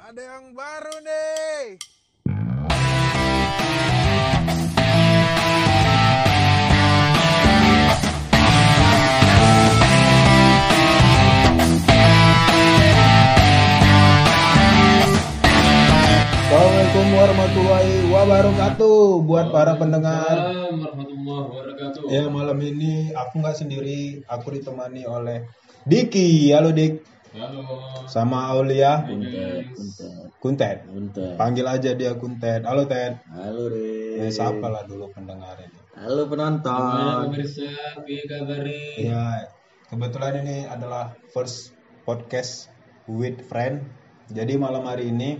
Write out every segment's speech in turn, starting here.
Ada yang baru nih. Assalamualaikum warahmatullahi wabarakatuh buat para pendengar. Assalamualaikum warahmatullahi wabarakatuh. Ya malam ini aku nggak sendiri, aku ditemani oleh Diki. Halo Dik. Sama Aulia. Kuntet. Bentar. Panggil aja dia Kuntet. Halo Ted. Halo Ya, deh. siapa lah dulu pendengar ini. Halo penonton. pemirsa? Piye kabari? Ya kebetulan ini adalah first podcast with friend. Jadi malam hari ini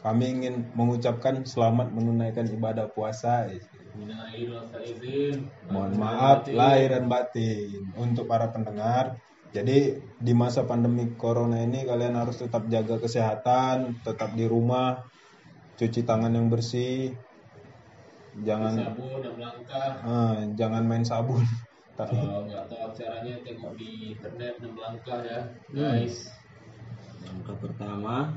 kami ingin mengucapkan selamat menunaikan ibadah puasa. Mohon maaf lahir dan batin untuk para pendengar. Jadi di masa pandemi corona ini kalian harus tetap jaga kesehatan, tetap di rumah, cuci tangan yang bersih, jangan Sabun dan langkah. eh, jangan main sabun. Tapi Kalau nggak tahu caranya tengok di internet dan langkah ya, guys. Langkah pertama.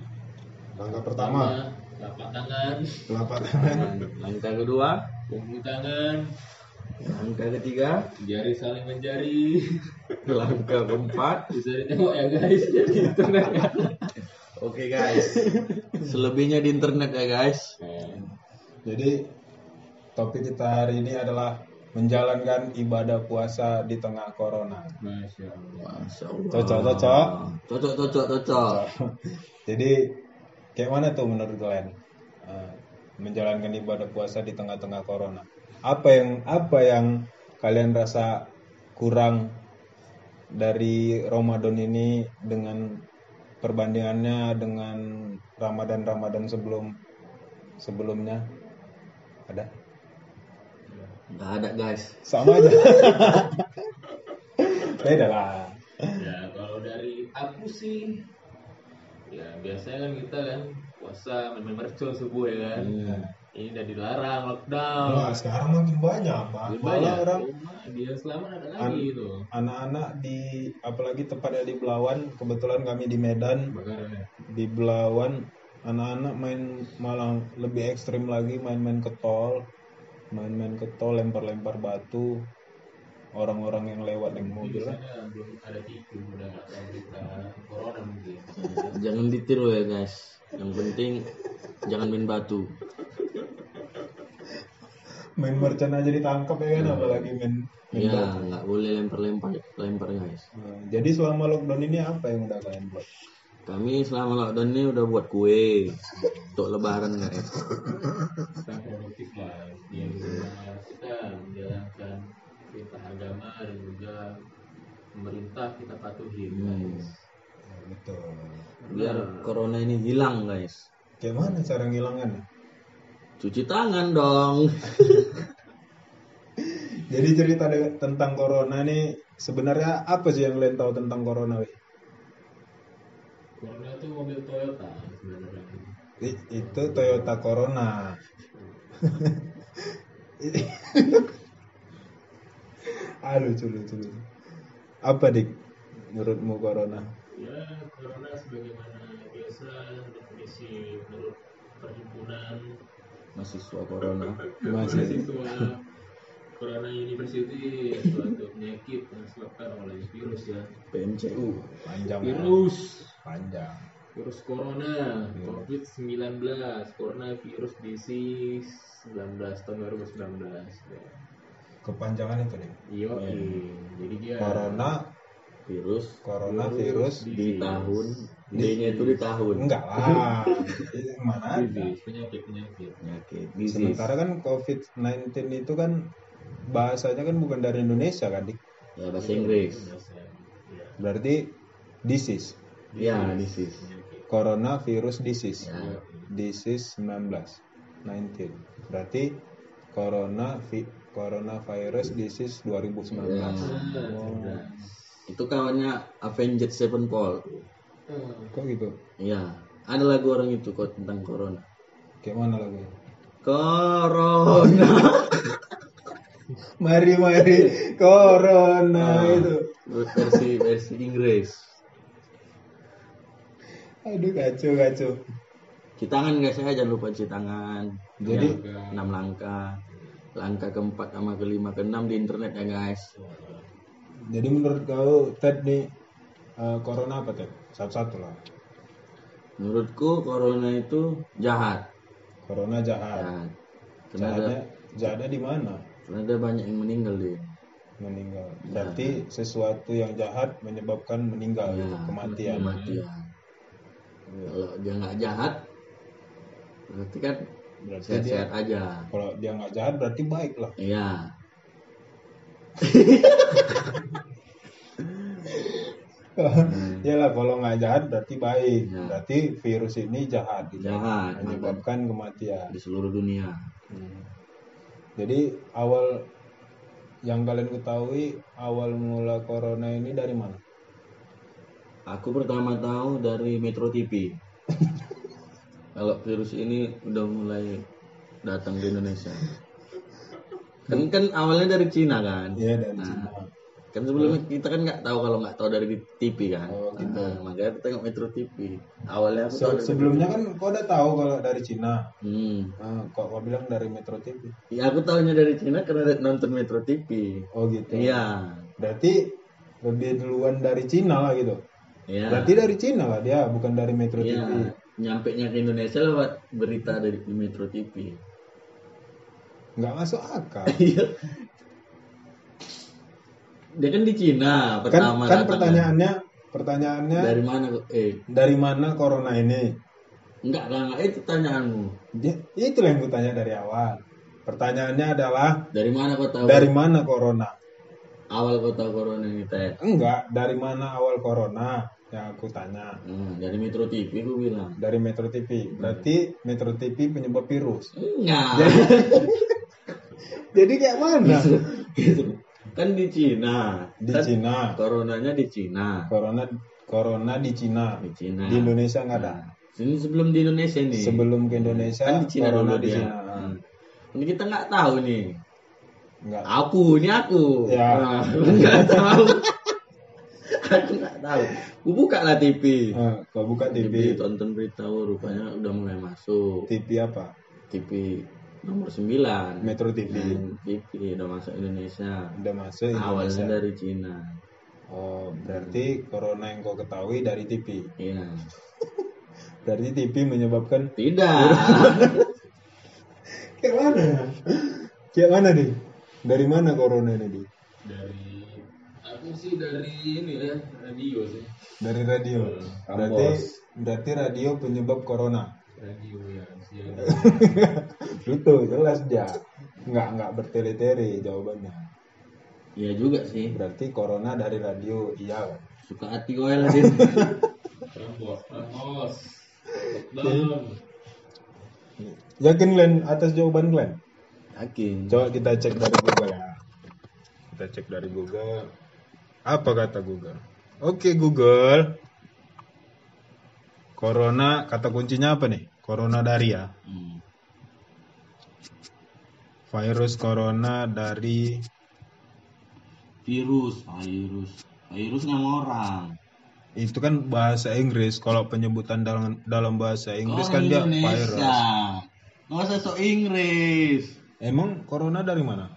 langkah pertama, telapak tangan, telapak tangan. Langkah kedua. bahu tangan, Langkah ketiga. jari saling menjari. Langkah keempat. Bisa ditengok ya guys di internet ya. Oke guys. Selebihnya di internet ya guys. Jadi topik kita hari ini adalah menjalankan ibadah puasa di tengah corona. Masya Allah. Masya Allah. Cocok, cocok. Cocok, cocok, cocok. Jadi kayak mana tuh menurut kalian eh, menjalankan ibadah puasa di tengah-tengah corona? Apa yang apa yang kalian rasa kurang dari Ramadan ini dengan perbandingannya dengan Ramadan-Ramadan sebelum sebelumnya? Ada? Nggak ada guys. Sama aja. Beda lah. Ya kalau dari aku sih ya biasanya kan kita kan puasa main mercon subuh ya kan. Hmm. Ini udah dilarang lockdown. Wah, sekarang makin banyak, Pak. Lebih Malah banyak. orang dia selamat ada lagi itu. anak-anak di apalagi tepatnya di Belawan kebetulan kami di Medan Bakaran ya. di Belawan anak-anak main malah lebih ekstrim lagi main-main ke tol main-main ke tol lempar-lempar batu orang-orang yang lewat naik mobil lah belum ada tipu udah corona mungkin. Jangan ditiru ya guys. Yang penting jangan main batu. Main merchant aja ditangkap ya kan apalagi main, main Ya, batu. nggak boleh lempar-lempar, lempar guys. Nah, jadi selama lockdown ini apa yang udah kalian buat Kami selama lockdown ini udah buat kue untuk lebaran guys. Kita produktif lah. Di mana kita menjalankan perintah agama dan juga pemerintah kita patuhi Hmm. guys. Nah, betul Biar corona ini hilang guys. kayak mana cara ngilangin Cuci tangan dong. jadi cerita tentang corona nih sebenarnya apa sih yang kalian tahu tentang corona weh? Corona itu mobil Toyota sebenarnya. I- itu Toyota Corona. ah lucu lucu lucu. Apa dik menurutmu Corona? Ya, corona sebagaimana biasa definisi menurut perhimpunan Mahasiswa corona. Mahasiswa Corona University suatu penyakit yang disebabkan oleh virus ya. PMCU. panjang. Virus Panjang. virus corona COVID-19 coronavirus disease 19 tahun 2019 ya. Kepanjangan itu dik. Iya, jadi dia Corona, Virus Corona virus. di tahun. D-nya itu di tahun. Enggak lah. Ini Mana disease penyakit penyakit. Penyakit. Disease. Sementara kan COVID-19 itu kan bahasanya kan bukan dari Indonesia kan dik. Ya bahasa Inggris. Berarti disease. Ya, disease. penyakit. Coronavirus disease. Ya. Disease 19. 19. Berarti corona vi- coronavirus disease 2019. Ya. Oh, Itu kawannya Avenged Sevenfold. Kok gitu? Iya. Ada lagu orang itu kok tentang corona. Kayak mana lagunya? Corona. Mari mari corona Ah. itu. versi versi Inggris. Aduh kacau kacau. Cuci tangan guys ya, jangan lupa cuci tangan. Jadi Jaga. enam langkah. Langkah keempat sama kelima keenam di internet ya guys. jadi menurut kau Ted nih eh, corona apa Ted? Satu-satu lah. Menurutku corona itu jahat. Corona jahat. Jahat. Karena ada, Jahatnya jahatnya di mana? karena ada banyak yang meninggal dia. Meninggal. Berarti sesuatu yang jahat menyebabkan meninggal gitu, Ya, kematian. Kematian. Kalau dia nggak jahat, berarti kan Berarti dia sehat-sehat aja. kalau dia nggak jahat berarti baik lah. Iya. Ya lah kalau nggak jahat berarti baik. Ya. Berarti virus ini jahat. Gitu. Jahat. Menyebabkan kematian. Di seluruh dunia. Hmm. Jadi awal yang kalian ketahui awal mula corona ini dari mana? Aku pertama tahu dari Metro TV. Kalau virus ini udah mulai datang di Indonesia. Kan kan awalnya dari Cina kan. Iya dari Nah, Cina. Kan sebelumnya kita kan nggak tahu kalau nggak tahu dari TV kan. Oh, gitu. Nah, makanya kita tengok Metro TV. Awalnya aku Se- tahu sebelumnya kan kau udah tahu kalau dari Cina. Hmm. Nah, kok kau bilang dari Metro TV? Ya aku tahunya dari Cina karena nonton Metro TV. Oh gitu. Iya. Berarti lebih duluan dari Cina lah gitu. Iya. Berarti dari Cina lah dia, bukan dari Metro TV. Iya. Nyampe nya ke Indonesia lewat berita dari Metro TV. Nggak masuk akal. Dia kan di Cina kan pertama kan datang, pertanyaannya pertanyaannya Dari mana? Eh, dari mana corona ini? enggak lah, enggak itu pertanyaanmu. Dia, itu yang gue tanya dari awal. Pertanyaannya adalah Dari mana kau tahu? dari mana corona? awal kau tahu corona ini teh? Enggak, dari mana awal corona? Yang aku tanya. Hmm, dari Metro TV aku bilang. Dari Metro TV. Berarti Metro TV penyebab virus. Enggak. Jadi kayak mana? Gitu. Kan di Cina. Di Kan Cina. Coronanya di Cina. Corona corona di Cina. Di Cina. Di Indonesia nggak ada. Ini sebelum di Indonesia nih. Sebelum ke Indonesia, kan di Cina corona di. Cina. Hmm. Ini kita nggak tahu nih. Enggak. Aku, ini aku. Ya. Nah, nggak tahu. aku nggak tahu. Aku buka lah TV. Eh, kau buka TV TV. tonton berita oh, rupanya udah mulai masuk. TV apa? TV nomor 9. Metro TV. Hmm, TV udah masuk Indonesia. Udah masuk Awalnya Indonesia. dari Cina. Oh, berarti corona yang kau ketahui dari TV. Iya. Berarti TV menyebabkan Tidak. kayak mana? Kayak mana nih? Dari mana corona ini, Di? dari aku sih dari ini ya radio sih Dari radio. Berarti berarti radio penyebab corona. Radio ya siang Itu jelas dia. Enggak enggak bertele-tele jawabannya. Iya juga sih. Berarti corona dari radio. Iya. Suka hati gue lah lockdown. Yakin Glenn atas jawaban Glenn? Yakin. Coba kita cek dari Google ya. Kita cek dari Google. Apa kata Google? Oke Google. Corona kata kuncinya apa nih? Corona dari ya. Hmm. Virus corona dari Virus, virus. Virus nama orang. itu kan bahasa Inggris. Kalau penyebutan dalam dalam bahasa Inggris Orang kan dia virus. Nggak usah sok Inggris. Emang corona dari mana?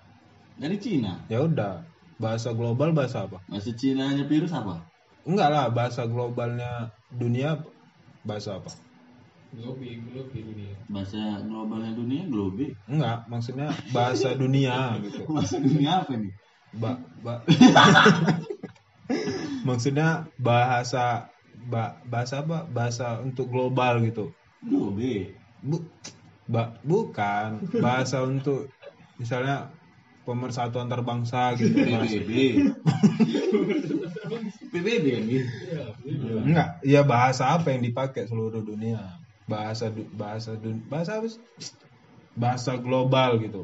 Dari Cina. Ya udah. Bahasa global bahasa apa? Bahasa Cina nya virus apa? Enggak lah, bahasa globalnya dunia bahasa apa? Globi, globi dunia. Bahasa globalnya dunia globe. Enggak, maksudnya bahasa dunia gitu. Bahasa dunia apa nih? Ba, ba- maksudnya bahasa ba, bahasa apa? Bahasa untuk global gitu. Globe. Bu, ba, bukan bahasa untuk misalnya pemersatu antar bangsa gitu. PBB. PBB kan gitu. Enggak, ya bahasa apa yang dipakai seluruh dunia? Bahasa du- bahasa dun- bahasa apa? Bahasa global gitu.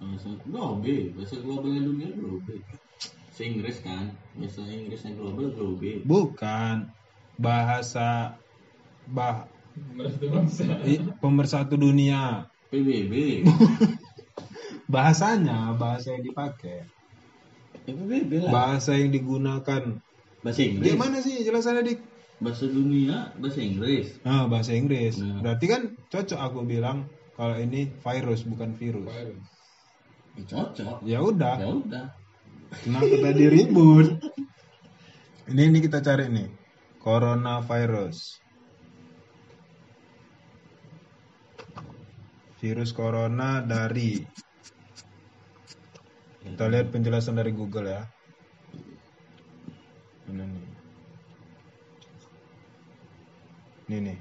Bahasa globe. Bahasa globalnya dunia globe. Bahasa Inggris kan. Bahasa Inggrisnya global globe. Bukan bahasa bah pemersatu dunia. PBB. Bahasanya, bahasa yang dipakai. PBB lah. Bahasa yang digunakan. Bahasa Inggris. Gimana sih jelasannya dik? bahasa dunia bahasa Inggris. Ah, bahasa Inggris. Hmm. Berarti kan cocok aku bilang kalau ini virus bukan virus. Virus. Ya, cocok. Ya udah. Ya udah. Kenapa tadi ribut? Ini ini kita cari nih. Coronavirus. Virus corona dari kita lihat penjelasan dari Google ya. Ini nih. Ini nih.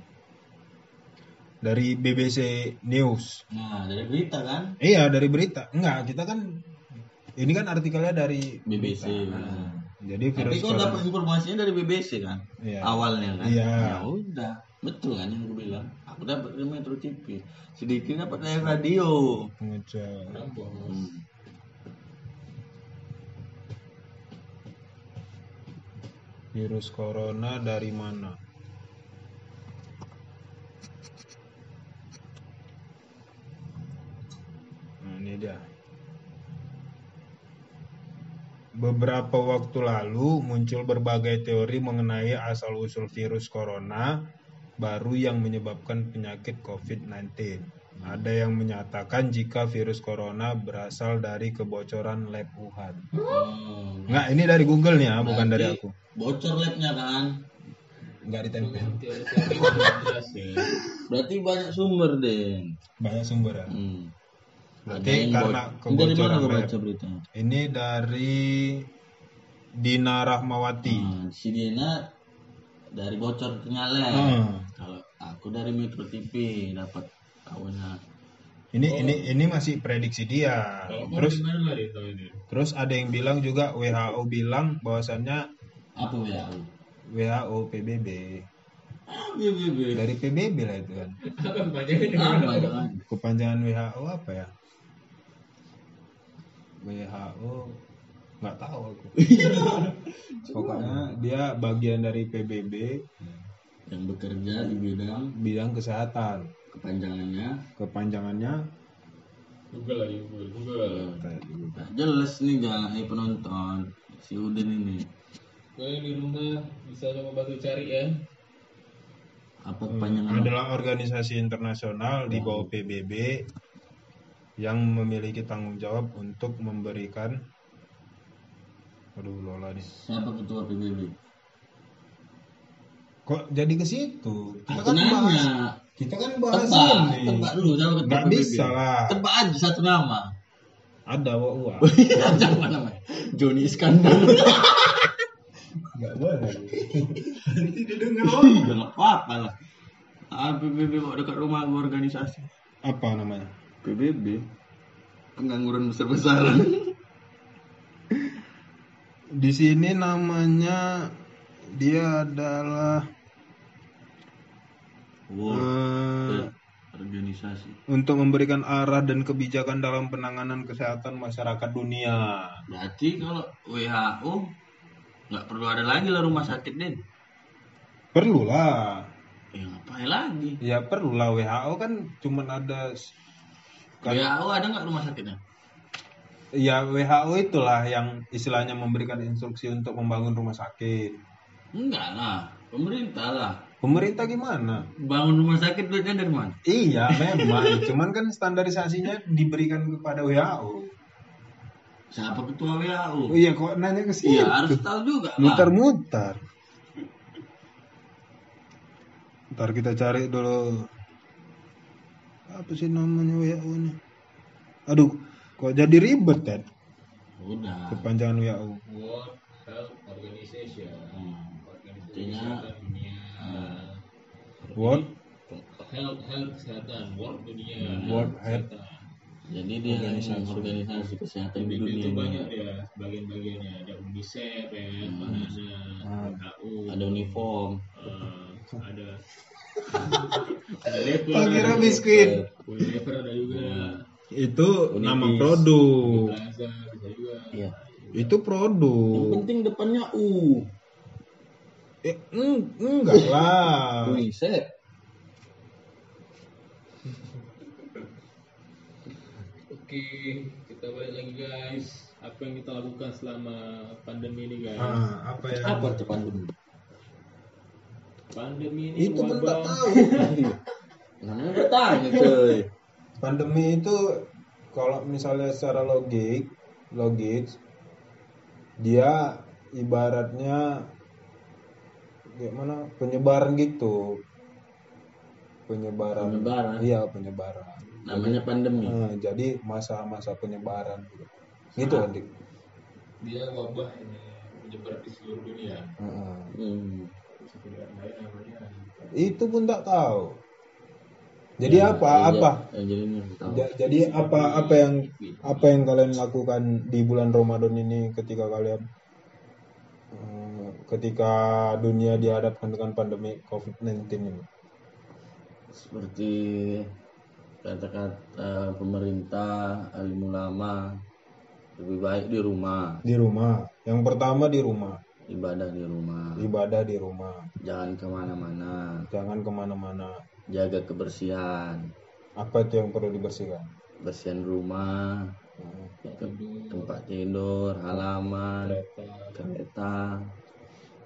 Dari BBC News. Nah, dari berita kan Iya dari berita. Enggak, kita kan ini kan artikelnya dari BBC. berita. Nah. Jadi Tapi virus kau corona. dapat informasinya dari BBC kan? Iya. Awalnya kan? Iya. Ya udah, betul kan yang gue bilang. Aku dapat dari Metro TV. Sedikit dapat dari radio. Ngecek. Hmm. Virus corona dari mana? Nah, ini dia. Beberapa waktu lalu muncul berbagai teori mengenai asal-usul virus corona baru yang menyebabkan penyakit COVID-19. Ada yang menyatakan jika virus corona berasal dari kebocoran lab Wuhan. Hmm. Enggak, ini dari Google nih ya, bukan dari aku. Bocor labnya kan? Enggak ditempel. Berarti banyak sumber deh. Banyak sumber ya. Hmm. Berarti karena bo- Ini dari mana kebocoran baca beritanya? Ini dari Dina Rahmawati. Hmm, si Dina dari bocor ternyata. Hmm. Kalau aku dari Metro TV dapat tahunya. Ini ini ini masih prediksi dia. Kalau Terus terus terus ada yang bilang juga WHO bilang bahwasannya Apa ya? WHO PBB. BBB. Dari PBB lah itu kan. Kepanjangan WHO apa ya? WHO nggak tahu aku. Pokoknya dia bagian dari PBB Yang bekerja di bidang bidang kesehatan. Kepanjangannya? Kepanjangannya? Google lah Google. Google. Nah, jelas nih jangan eh, penonton. Si Udin ini. Kalian di rumah bisa coba bantu cari ya. apa kepanjangan adalah organisasi internasional di bawah PBB yang memiliki tanggung jawab untuk memberikan aduh lola nih. Siapa ketua PBB kok jadi ke situ? Kita aku kan bahas kita kan bahas tebak ini. tebak dulu ketua nggak PBB bisa lah. Tebak aja satu nama. Ada wa wa siapa namanya. Joni Iskandar. Nggak boleh. Nanti didengar ya nggak apa-apa lah. Ah, PBB kok dekat rumah gua organisasi. Apa namanya? PBB pengangguran besar-besaran. Di sini namanya dia adalah wow. Eh, organisasi. untuk memberikan arah dan kebijakan dalam penanganan kesehatan masyarakat dunia. berarti kalau WHO nggak perlu ada lagi lah rumah sakit din Perlulah. ya ngapain lagi? Ya perlulah. WHO kan cuman ada kan, WHO ada nggak rumah sakitnya? Ya WHO itulah yang istilahnya memberikan instruksi untuk membangun rumah sakit. enggak lah. Pemerintah lah Pemerintah gimana? bangun rumah sakit duitnya dari mana Iya memang, cuman kan standarisasinya diberikan kepada WHO. siapa ketua Oh WHO iya kok nanya ke sini? iya harus tahu juga lah Mutar-mutar. Ntar kita cari dulu apa sih namanya WHO ini? Aduh, kok jadi ribet kan? udah Kepanjangan WHO. World Health Organization. Hmm. Organisasi Artinya, Kesehatan Dunia. World Health Health Kesehatan World Dunia. World Health. Kesehatan. jadi dia organisasi, organisasi kesehatan di dunia itu banyak ya bagian-bagiannya ada UNICEF ya, Hmm. ada WHO, ada uniform eh, ada ada Leper, Tak kira ada- biskuit. Ada juga, Itu Unibis. nama produk. Plaza juga. iya Itu yang produk. penting depannya U Eh, eng- enggak lah. UNICEF Oke, kita balik lagi guys. Apa yang kita lakukan selama pandemi ini guys? Ah, apa ya? apa tuh pandemi Pandemi ini Itu pun tak wabah. tahu. Namanya bertanya cuy. Pandemi itu kalau misalnya secara logik, logis, dia ibaratnya gimana penyebaran gitu. Penyebaran. Penyebaran. Iya, penyebaran. Namanya pandemi. Nah, jadi masa-masa penyebaran gitu. Gitu. Andik. Dia wabah ini menyebar di seluruh dunia. Heeh. Hmm. Namanya Itu pun tak tahu. Jadi Ya, apa? ya, apa? ya, jadi ini tahu. Ja- jadi apa apa yang apa yang kalian lakukan di bulan Ramadan ini ketika kalian eh, ketika dunia dihadapkan dengan pandemi COVID-19 ini? Seperti kata-kata pemerintah, alim ulama, lebih baik di rumah, Di rumah. Yang pertama di rumah, ibadah di rumah, ibadah di rumah. jangan ke mana-mana, Jangan ke mana-mana. jaga kebersihan, Apa itu yang perlu dibersihkan? bersihan rumah, Hmm. tempat tidur, halaman, kereta.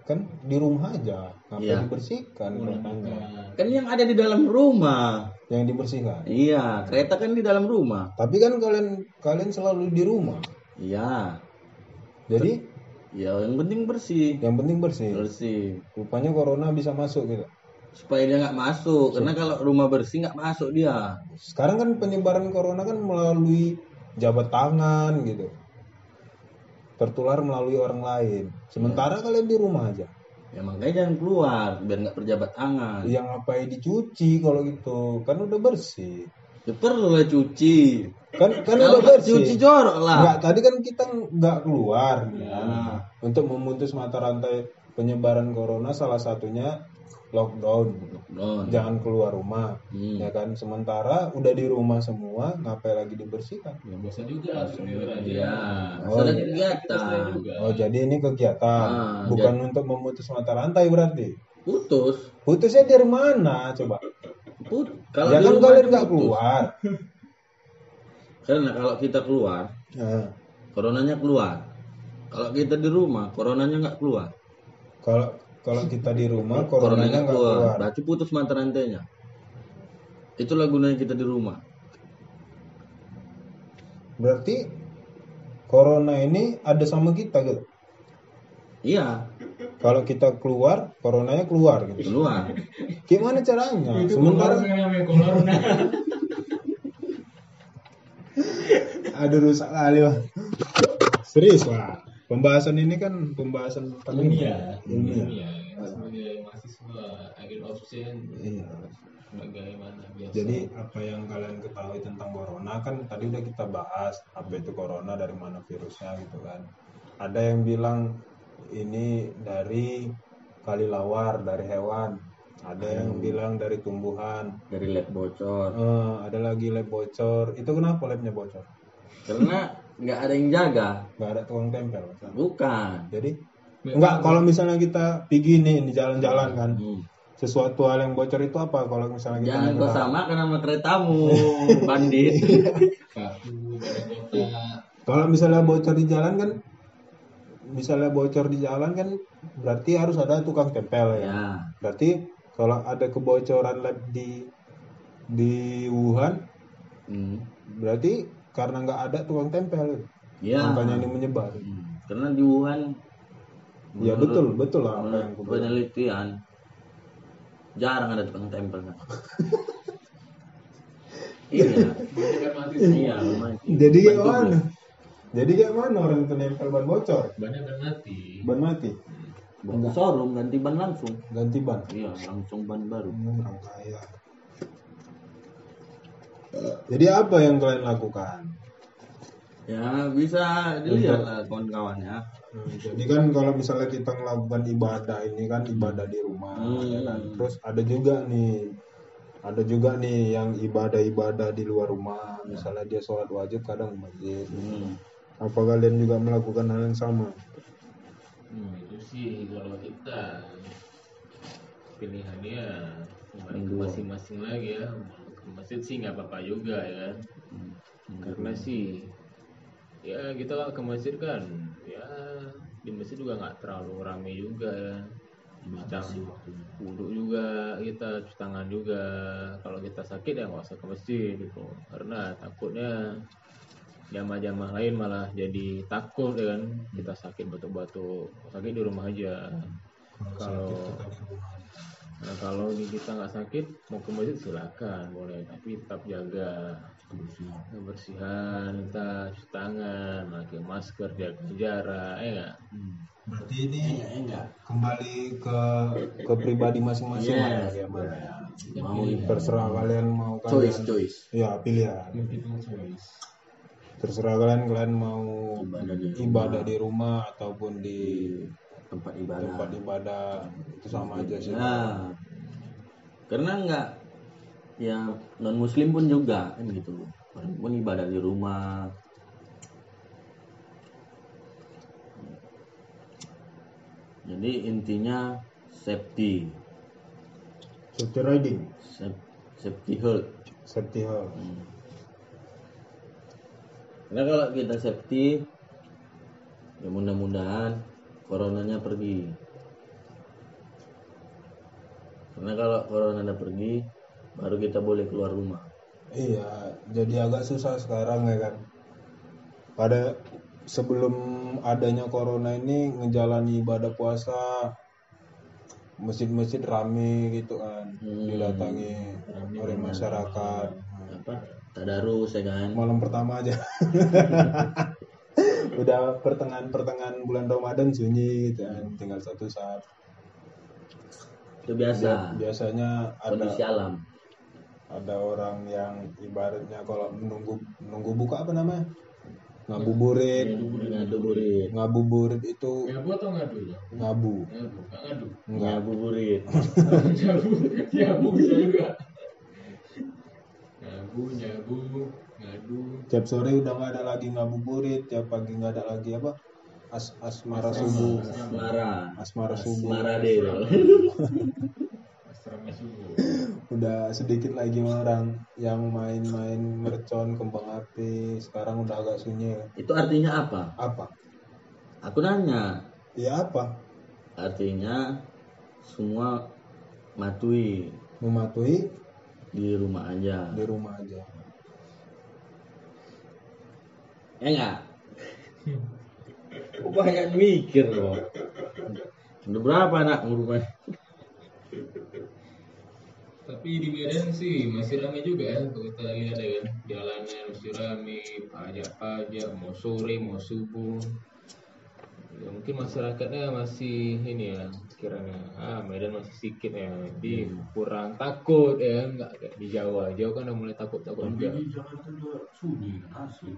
Kan di rumah aja, ngapa Iya. dibersihkan keretanya? Kan yang ada di dalam rumah. Yang dibersihkan. Iya, kereta kan di dalam rumah. Tapi kan kalian kalian selalu di rumah. Iya. Jadi Ya yang penting bersih. yang penting bersih. Bersih. Rupanya corona bisa masuk gitu. Supaya dia nggak masuk. Karena kalau rumah bersih nggak masuk dia. Sekarang kan penyebaran corona kan melalui jabat tangan gitu. Tertular melalui orang lain. Sementara kalian di rumah aja. Ya makanya jangan keluar biar nggak berjabat tangan. Yang ngapain dicuci kalau gitu? Kan udah bersih. Ya perlu lah cuci. Kan kan Kalau udah nggak bersih. cuci jorok lah. Enggak, tadi kan kita nggak keluar Ya. kan? untuk memutus mata rantai penyebaran corona salah satunya lockdown. Lockdown. Jangan keluar rumah. Hmm. Ya kan? Sementara udah di rumah semua, ngapain lagi dibersihkan? Ya bosan juga aja. Iya. Oh, Ada iya. kegiatan. Oh, jadi ini kegiatan, Ah, bukan untuk memutus mata rantai berarti. Putus. Putusnya dari mana coba? Put. Kalau ya kan kalian nggak keluar. Karena kalau kita keluar, Nah, coronanya keluar. Kalau kita di rumah, coronanya nggak keluar. kalau kalau kita di rumah, Coronanya coronanya nggak keluar. Berarti putus mata rantainya. Itulah gunanya kita di rumah. Berarti corona ini ada sama kita gitu. Iya, Kalau kita keluar, coronanya keluar gitu. keluar. Gimana caranya? Sementara yang namanya corona. ada rusak kali Wah. Serius Wah. Pembahasan ini kan pembahasan pandemi. Ilmiah. Ilmiah. Ilmiah. Sebagai mahasiswa agen absen Iya. bagaimana biasa. Jadi apa yang kalian ketahui tentang corona kan tadi udah kita bahas apa itu corona dari mana virusnya gitu kan. Ada yang bilang ini dari kalilawar dari hewan. Ada yang bilang dari tumbuhan. Dari lab bocor. Eh, ada lagi lab bocor. Itu kenapa labnya bocor? Karena nggak ada yang jaga. Gak ada tukang tempel. Bukan. Jadi enggak kalau misalnya kita pergi nih di jalan-jalan kan. Hmm. Sesuatu hal yang bocor itu apa kalau misalnya kita Jangan kau samakan sama keretamu, bandit. Kalau misalnya bocor di jalan kan misalnya bocor di jalan kan berarti harus ada tukang tempel ya. ya, Berarti kalau ada kebocoran lab di di Wuhan hmm. berarti karena nggak ada tukang tempel. ya. Makanya ini menyebar. Hmm. Karena di Wuhan, Ya betul, betul lah apa yang penelitian, jarang ada tukang tempel. Kan? iya, iya, mati. Jadi kayak Ban mana? Jadi kayak mana orang itu nempel ban bocor? Banyak kan mati. Ban mati, Bawa ke showroom ganti ban langsung. ganti ban. Iya, langsung ban baru. Hmm, orang kaya. Jadi apa yang kalian lakukan? Ya bisa dilihat lah kawan-kawannya. Hmm, Jadi kan kalau misalnya kita melakukan ibadah ini kan ibadah di rumah, Hmm. ya kan. Terus ada juga nih, ada juga nih yang ibadah-ibadah di luar rumah. Misalnya dia sholat wajib kadang di masjid. Hmm. Apa kalian juga melakukan hal yang sama? Hmm, itu sih kalau kita pilihannya kembali ke masing-masing lagi ya. Ke masjid sih nggak apa-apa juga ya. Hmm. Karena sih ya kita ke masjid kan. Ya di masjid juga nggak terlalu ramai juga. Ya. macam wudhu juga kita cuci tangan juga. Kalau kita sakit ya nggak usah ke masjid gitu. Karena takutnya jamaah-jamaah lain malah jadi takut ya kan. Kita sakit batuk-batuk sakit di rumah aja. Kalau nah, kalau kita nggak sakit mau ke masjid silakan boleh. Tapi tetap jaga kebersihan kita cuci tangan pakai masker jaga jarak ya nggak Berarti ini enggak enggak kembali ke ke pribadi masing-masing Yes. lah ya, Bang. mau Terserah kalian mau choice kalian choice ya pilihan. choice Terserah kalian kalian mau Ibadah di rumah. ibadah di rumah ataupun di tempat ibadah tempat ibadah itu sama aja sih. Nah, karena enggak ya non muslim pun juga kan gitu. Pun ibadah di rumah. Jadi intinya safety. Safety riding, Saf- safety health safety hall. karena kalau kita safety ya mudah-mudahan coronanya pergi. Karena kalau corona udah pergi baru kita boleh keluar rumah Iya, jadi agak susah sekarang ya kan. Pada sebelum adanya corona ini ngejalani ibadah puasa masjid-masjid rame gitu kan, Hmm. didatangi oleh masyarakat. apa tadarus ya kan Malam pertama aja. Udah pertengahan-pertengahan bulan Ramadan sunyi gitu kan, tinggal satu saat. itu biasa Biasanya ada kondisi alam ada orang yang ibaratnya kalau menunggu menunggu buka apa namanya? Ngabuburit. Ngabuburit. Ngabuburit. Itu ngabu atau ngadu ya ngabu. Ngabu ngadu? Ngabuburit. Nyabu nyabu bisa juga. Nyabu nyabu ngadu. Tiap sore udah nggak ada lagi ngabuburit tiap pagi nggak ada lagi apa? As asmara subuh. asmara. Asmara subuh. Asmara deh. Asrama subuh udah sedikit lagi orang yang main-main mercon kembang api sekarang udah agak sunyi. Itu artinya apa? Apa? Aku nanya. Ya apa? Artinya semua matui. Mematuhi di rumah aja. Di rumah aja. Ya enggak Kok banyak mikir loh? Udah berapa anak rumah tapi di Medan sih masih ramai juga ya kalau kita lihat ya kan. Jalanan masih ramai pajak-pajak mau sore mau subuh. Ya, mungkin masyarakatnya masih ini ya kiranya ah Medan masih sedikit ya. Jadi kurang takut ya nggak kayak di Jawa. Jawa kan udah mulai takut takut juga. Jakarta juga sunyi asli.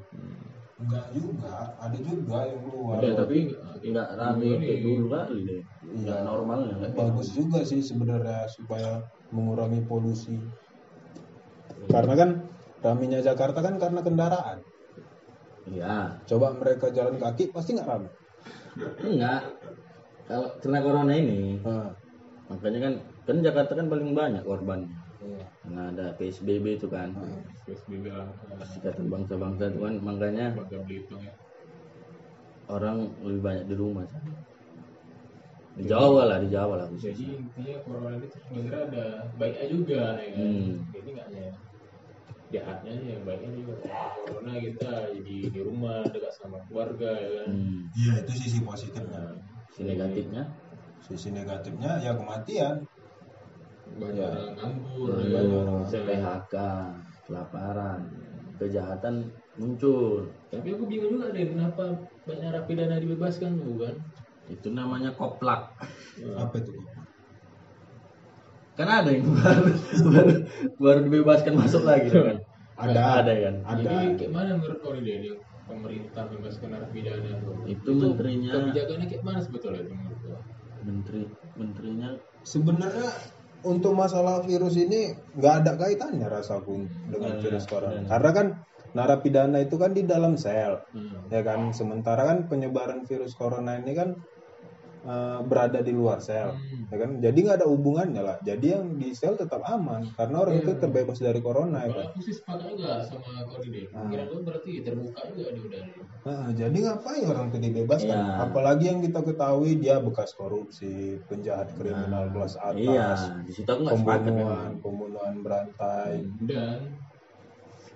Enggak juga ada juga yang keluar. Ada tapi nggak rame kayak dulu kali deh. Nggak Iya. normal ya bagus juga sih sebenarnya supaya mengurangi polusi. Karena kan raminya Jakarta kan karena kendaraan. Iya. Coba mereka jalan kaki pasti nggak rame enggak. Kalau kena corona ini nah, makanya kan kan Jakarta kan paling banyak korbannya iya. karena ada PSBB itu kan. PSBB lah. Ikatan bangsa-bangsa itu kan makanya Belitung ya. orang lebih banyak di rumah San. Di Jawa lah di Jawa lah jadi intinya corona itu sebenarnya ada baiknya juga ya kan Hmm. jadi nggak hanya jahatnya aja yang baiknya juga corona kita jadi di rumah dekat sama keluarga ya kan hmm. iya itu sisi positifnya si negatifnya sisi negatifnya ya kematian banyak Ya. orang nganggur Hmm, ya. banyak orang. PHK kelaparan kejahatan muncul tapi aku bingung juga deh kenapa banyak narapidana dibebaskan tuh kan itu namanya koplak. Apa itu kan ada yang baru baru, baru dibebaskan masuk lagi kan? Ada. Ada kan? Ada. Jadi kayak mana menurut kau nih ini pemerintah bebaskan narapidana tuh Itu menterinya- kebijakannya kayak mana sebetulnya itu menurut kau? Menteri menterinya sebenarnya untuk masalah virus ini nggak ada kaitannya rasaku dengan Iya, virus corona. iya. karena kan narapidana itu kan di dalam sel hmm. ya kan? Sementara kan penyebaran virus corona ini kan eh, berada di luar sel, Hmm. ya kan? Jadi nggak ada hubungannya lah. Jadi yang di sel tetap aman karena orang itu terbebas dari corona ya kan. aku sih sepakat juga sama kau. Pikiran lu berarti terbuka juga di udara. Nah, jadi ngapain orang itu dibebaskan? Iya. Apalagi yang kita ketahui dia bekas korupsi, penjahat kriminal kelas atas, Iya, di situ aku nggak sepakat memang. pembunuhan, pembunuhan berantai. Dan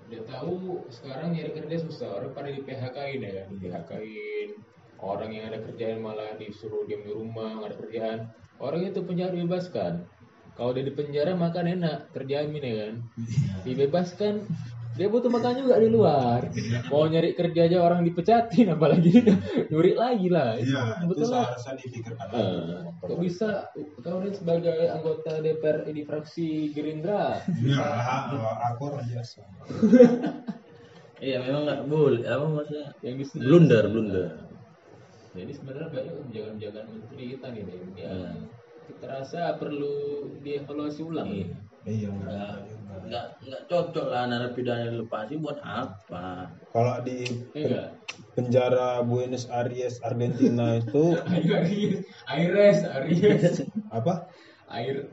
dia tahu sekarang nyari kerja susah orang pada di PHK-in ya kan di PHK-in orang yang ada kerjaan malah disuruh diam di rumah nggak ada kerjaan orang itu penjara dibebaskan kalau dia di penjara makan enak kerjaan ini kan dibebaskan dia butuh makan juga di luar mau nyari kerja aja orang dipecatin apalagi nyuri lagi lah Iya, itu betul lah seharusnya dipikirkan Eh, lagi. kok bisa kau ini sebagai anggota DPR di fraksi Gerindra Ya, aku orang biasa. Iya, memang nggak boleh. Apa maksudnya? yang Blunder, blunder. Jadi sebenarnya banyak kebijakan-kebijakan menteri kita nih, Dem. Ya, Hmm. kita rasa perlu dievaluasi ulang. Iya. Iya, Nggak, nggak, nggak cocok lah narapidana dilepasin buat apa? Kalau di Iya. penjara Buenos Aires Argentina itu Aires, Aires, Aries, apa? Air,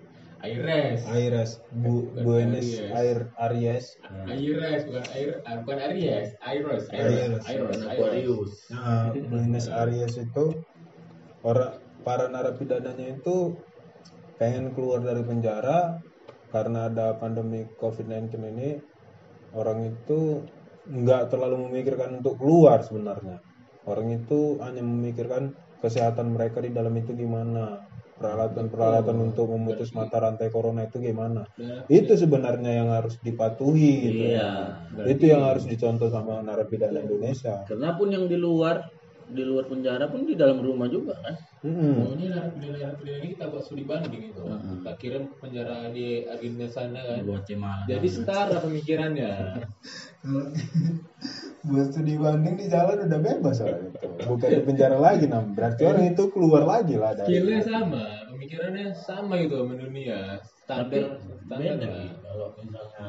Aires, Aires, Bu, Buenos Aries. Air, Aries. Aires, bukan Air, ah, bukan Aries, Aires, Aires, Aires. Aires, Aires. Aquarius. Nah, Buenos Aires itu orang para narapidananya itu pengen keluar dari penjara karena ada pandemi COVID-19 ini orang itu nggak terlalu memikirkan untuk keluar sebenarnya orang itu hanya memikirkan kesehatan mereka di dalam itu gimana peralatan-peralatan untuk memutus mata rantai corona itu gimana itu sebenarnya yang harus dipatuhi gitu Iya. itu yang harus dicontoh sama narapidana Indonesia Karena pun yang di luar, di luar penjara pun di dalam rumah juga kan. Oh, ini narapidana-narapidana ini kita buat studi banding itu. Kita kirim ke penjara di Argentina sana kan. Guatemala. Jadi setara pemikirannya. buat studi banding di jalan udah bebas orang itu bukan di penjara lagi nam. Berarti orang itu keluar lagi lah dari Skillnya sama, pemikirannya sama itu sama dunia. Tapi Standar, standar beda kalau misalnya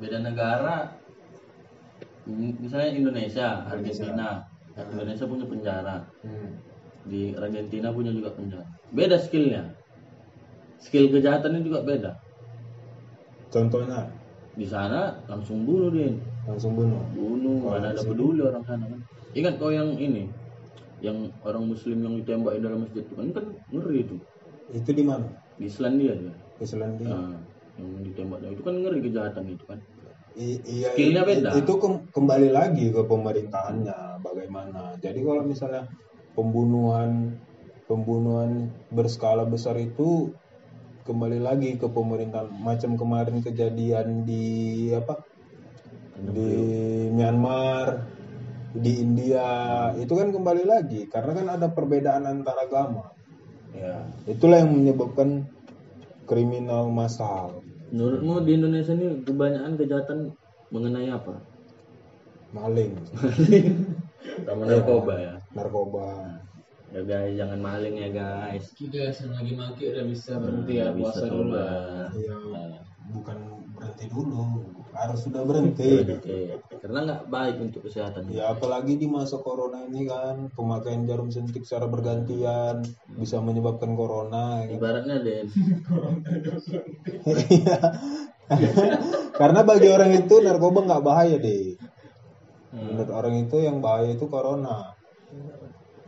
beda negara misalnya Indonesia, Argentina. Indonesia. Punya penjara. Hmm. di Argentina punya juga penjara. Beda skillnya. Skill kejahatannya juga beda. Contohnya? Di sana langsung bunuh dia langsung bunuh. Bunuh Oh, ada sini. peduli orang sana kan. Ingat kau yang ini yang orang muslim yang ditembak di dalam masjid itu kan? Kan ngeri itu. Itu di mana? Di Islandia dia. Di Selandia Nah, yang ditembaknya. Itu kan ngeri kejahatan itu kan? I- iya Skillnya beda. itu kem- kembali lagi ke pemerintahannya bagaimana. Jadi kalau misalnya pembunuhan pembunuhan berskala besar itu kembali lagi ke pemerintahan. Macam kemarin kejadian di apa di Myanmar di India itu kan kembali lagi karena kan ada perbedaan antar agama. Ya. Itulah yang menyebabkan kriminal massal. Menurutmu di Indonesia ini kebanyakan kejahatan mengenai apa? Maling. Sama narkoba ya? Narkoba. Ya guys jangan maling ya guys. Kita yang lagi maki udah bisa berhenti ya Nah, bisa puasa dulu. Iya, Nah, bukan berhenti dulu harus sudah berhenti. Karena nggak baik untuk kesehatan. Ya apalagi di masa corona ini kan pemakaian jarum suntik secara bergantian bisa menyebabkan corona ya kan? ibaratnya Den. Iya. karena bagi orang itu narkoba nggak bahaya deh menurut orang itu yang bahaya itu corona.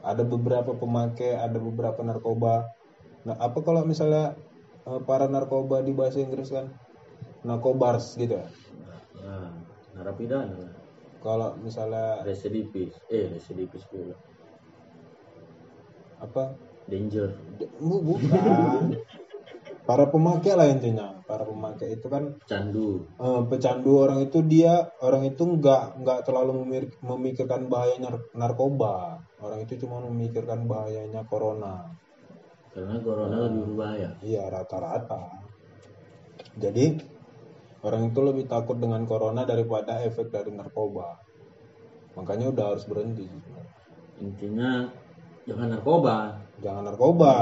Ada beberapa pemakai ada beberapa narkoba. Nah apa kalau misalnya eh, para narkoba di bahasa Inggris kan narkobars gitu ya? Nah, narapidana. Lah. kalau misalnya residivis eh residivis pula apa? Danger. Bu- bukan. Para pemakai lah intinya. Para pemakai itu kan candu eh, pecandu orang itu dia orang itu nggak nggak terlalu memikirkan bahayanya narkoba. Orang itu cuma memikirkan bahayanya corona. Karena corona lebih berbahaya. Iya rata-rata. Jadi orang itu lebih takut dengan corona daripada efek dari narkoba. Makanya udah harus berhenti. Intinya jangan narkoba. Jangan narkoba.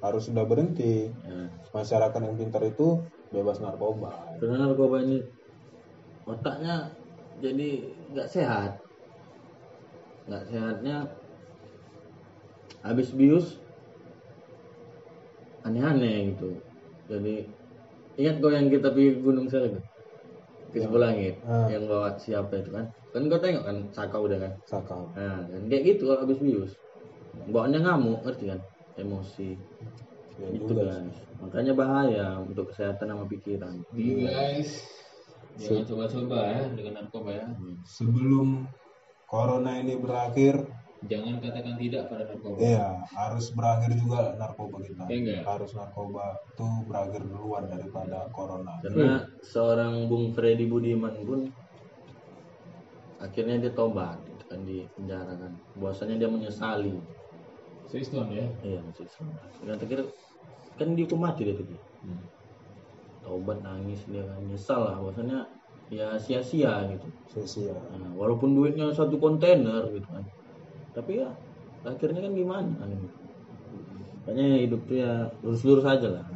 Harus sudah berhenti. Ya. masyarakat yang pintar itu bebas narkoba. Karena narkoba ini otaknya jadi nggak sehat. Nggak sehatnya habis bius aneh-aneh gitu. Jadi ingat kau yang kita pergi ke gunung sana tuh? ke sebelah langit Ah. yang bawa siapa itu kan? Kan kau tengok kan sakau udah kan? Sakau. Nah kan kayak gitu kalau habis bius. Bawaannya ngamuk ngerti kan? Emosi. Ya itu guys makanya bahaya untuk kesehatan sama pikiran. Guys, jangan coba-coba ya dengan narkoba ya. sebelum corona ini berakhir Jangan katakan tidak pada narkoba. Iya, harus berakhir juga narkoba kita. Iya enggak? Harus narkoba itu berakhir duluan daripada corona. karena seorang Bung Freddy Budiman pun akhirnya dia tobat gitu kan di penjara kan bahwasanya dia menyesali Islam ya. iya masih Islam dan terakhir kan dihukum mati dia tuh Hmm. tobat nangis dia kan nyesal lah bahwasanya ya sia-sia gitu Sia-sia. Nah, walaupun duitnya satu kontainer gitu kan tapi ya akhirnya kan gimana makanya hidup tuh ya lurus-lurus aja lah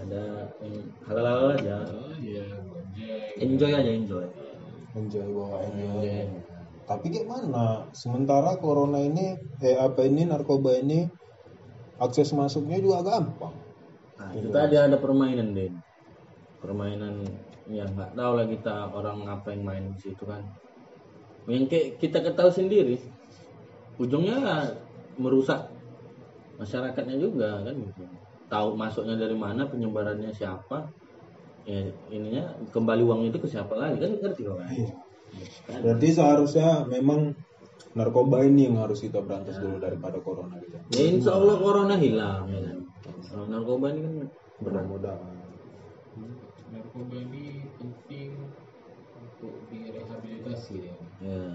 ada yang halal-halal aja Oh iya, enjoy aja enjoy Enjoy bawa enjoy. Tapi gimana? Sementara corona ini, eh apa ini narkoba ini akses masuknya juga gampang. Nah, itu tadi ada permainan, Den. Permainan yang nggak tahu lah kita orang apa yang main di situ kan. Yang kayak kita ketahui sendiri, ujungnya merusak masyarakatnya juga kan gitu. Tahu masuknya dari mana, penyebarannya siapa, ya ininya kembali uang itu ke siapa lagi kan ngerti kok kan? Iya. Berarti seharusnya memang narkoba ini yang harus kita berantas dulu daripada corona gitu. Ya insya Allah corona hilang ya kan. Kalau narkoba ini kan berat. Mudah-mudahan. Narkoba ini penting untuk direhabilitasi ya. Ya.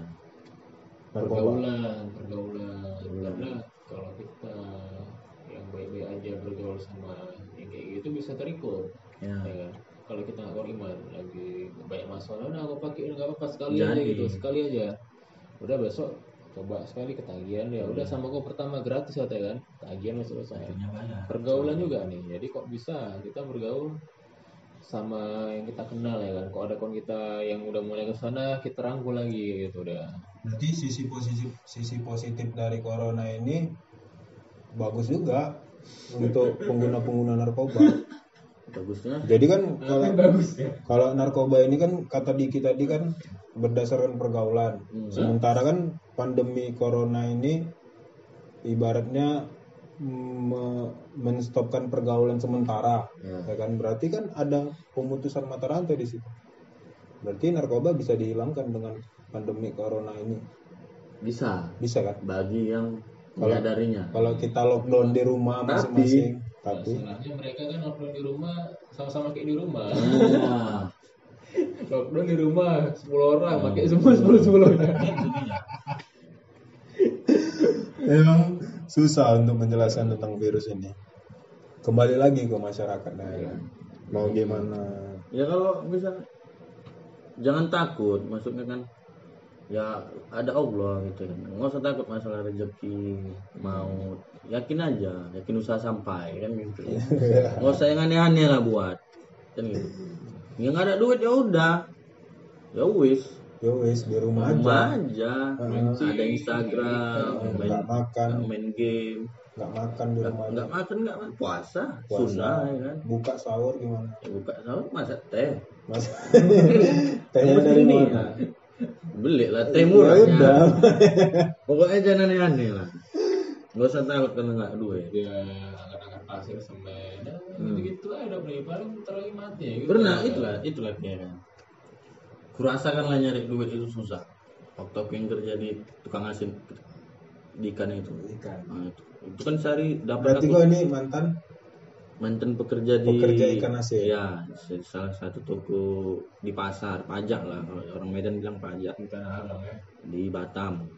Pergaulan, pergaulan. Karena kalau kita yang baik-baik aja bergaul sama yang kayak gitu bisa terikut. Ya. ya kan? Kalau kita nggak beriman lagi banyak masalah, udah aku pakai nggak apa-apa sekali aja Jadi. gitu, sekali aja. Udah besok coba sekali ketagihan ya udah sama kau pertama gratis ya kan tagihan udah selesai pergaulan juga nih jadi kok bisa kita bergaul sama yang kita kenal ya kan kok ada kawan kita yang udah mulai ke sana kita rangkul lagi gitu udah Berarti sisi positif sisi positif dari corona ini bagus juga untuk pengguna-pengguna narkoba. Bagusnya Jadi kan kalau bagus ya kalau narkoba ini kan kata Diki tadi kan berdasarkan pergaulan. Hmm. Sementara kan pandemi corona ini ibaratnya me- menstopkan pergaulan sementara, Ya. ya kan? Berarti kan ada pemutusan mata rantai di situ. Berarti narkoba bisa dihilangkan dengan pandemi corona ini, bisa bisa kan? bagi yang Kalau- menyadarinya. Kalau kita lockdown di rumah Tapi- masing-masing, tapi masalahnya mereka kan lockdown di rumah sama-sama kayak di rumah Nah, lockdown di rumah 10 orang pakai semua 10 10 memang susah untuk menjelaskan tentang virus ini. Kembali lagi ke masyarakat, nah, ya. mau gimana? ya kalau bisa jangan takut, maksudnya kan ya ada Allah gitu kan. Nggak usah takut masalah rezeki, maut. Yakin aja, yakin usaha sampai kan gitu. Nggak usah yang aneh-aneh lah buat. Kan gitu. Yang nggak ada duit ya udah. Ya wis, Ya wis di rumah aja, rumah aja. Heeh. Ada Instagram, main, nggak makan, main game. nggak makan di rumah aja. nggak makan nggak makan puasa, Puasa. sunnah ya kan Buka sahur gimana? Ya, buka sahur masak teh Mas, tehnya dari Ini, mana? Ya. beli lah teh Ya murah. udah. pokoknya jangan aneh-aneh lah. Nggak usah takut karena nggak duit. Dia angkat-angkat pasir semen gitu gitu lah udah beli paling terlalu mati ya gitu. pernah itulah itulah dia. Kan kurasakan lah nyari duit itu susah. Waktu aku yang kerja di tukang asin di ikan itu. Ikan. Nah, itu, itu kan sehari dapat Berarti aku kau ini mantan mantan pekerja di Pekerja ikan asin. ya salah satu toko di pasar pajak lah kalau orang Medan bilang pajak. Di tanah abang ya. Di Batam.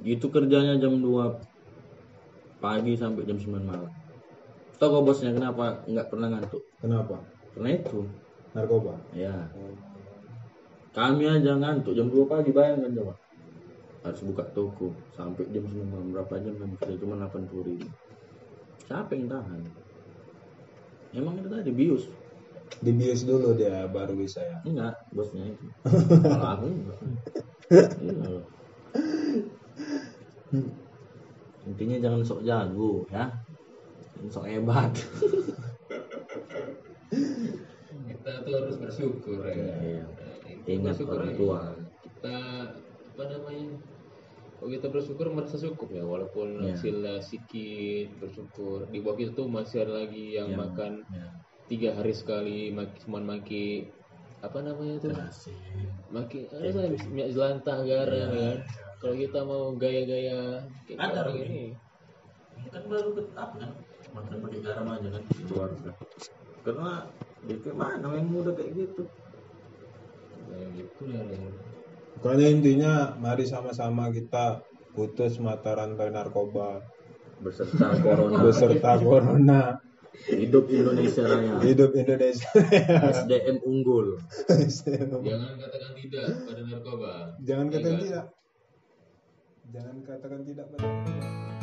Itu kerjanya jam 2 pagi sampai jam 9 malam. Tau kok bosnya kenapa nggak pernah ngantuk? Kenapa? karena itu. Narkoba. ya kami aja ngantuk jam 2 pagi bayangkan coba. Harus buka toko sampai jam 9 malam berapa jam kan kerja? Cuma 80 ribu. Siapa yang tahan emang itu tadi bius. Dibius dulu dia baru bisa ya. enggak bosnya itu. Kalau aku enggak Iya. Intinya jangan sok jago ya. Sok hebat. Kita tuh harus bersyukur ya. Iya. Kita Ingat bersyukur orang tua. kita apa namanya kalau kita bersyukur merasa cukup ya walaupun Iya. hasilnya sedikit bersyukur. Di bawah kita tuh masih ada lagi yang Yang- makan ya. tiga hari sekali maki cuman maki apa namanya tuh Nasi. maki ada kan minyak jelantah garam ya. kan kalau kita mau gaya-gaya kayak Ada, orang ini. Ini kan baru ke apa kan? Makan pakai garam aja kan. luar karena DP mana yang muda kayak gitu? Kayak gitu ya. yang Pokoknya intinya mari sama-sama kita putus mata rantai narkoba. Beserta corona. Beserta corona. Hidup Indonesia Raya. Hidup Indonesia. SDM unggul. Jangan katakan tidak pada narkoba. Jangan katakan tidak. Jangan katakan tidak pada narkoba.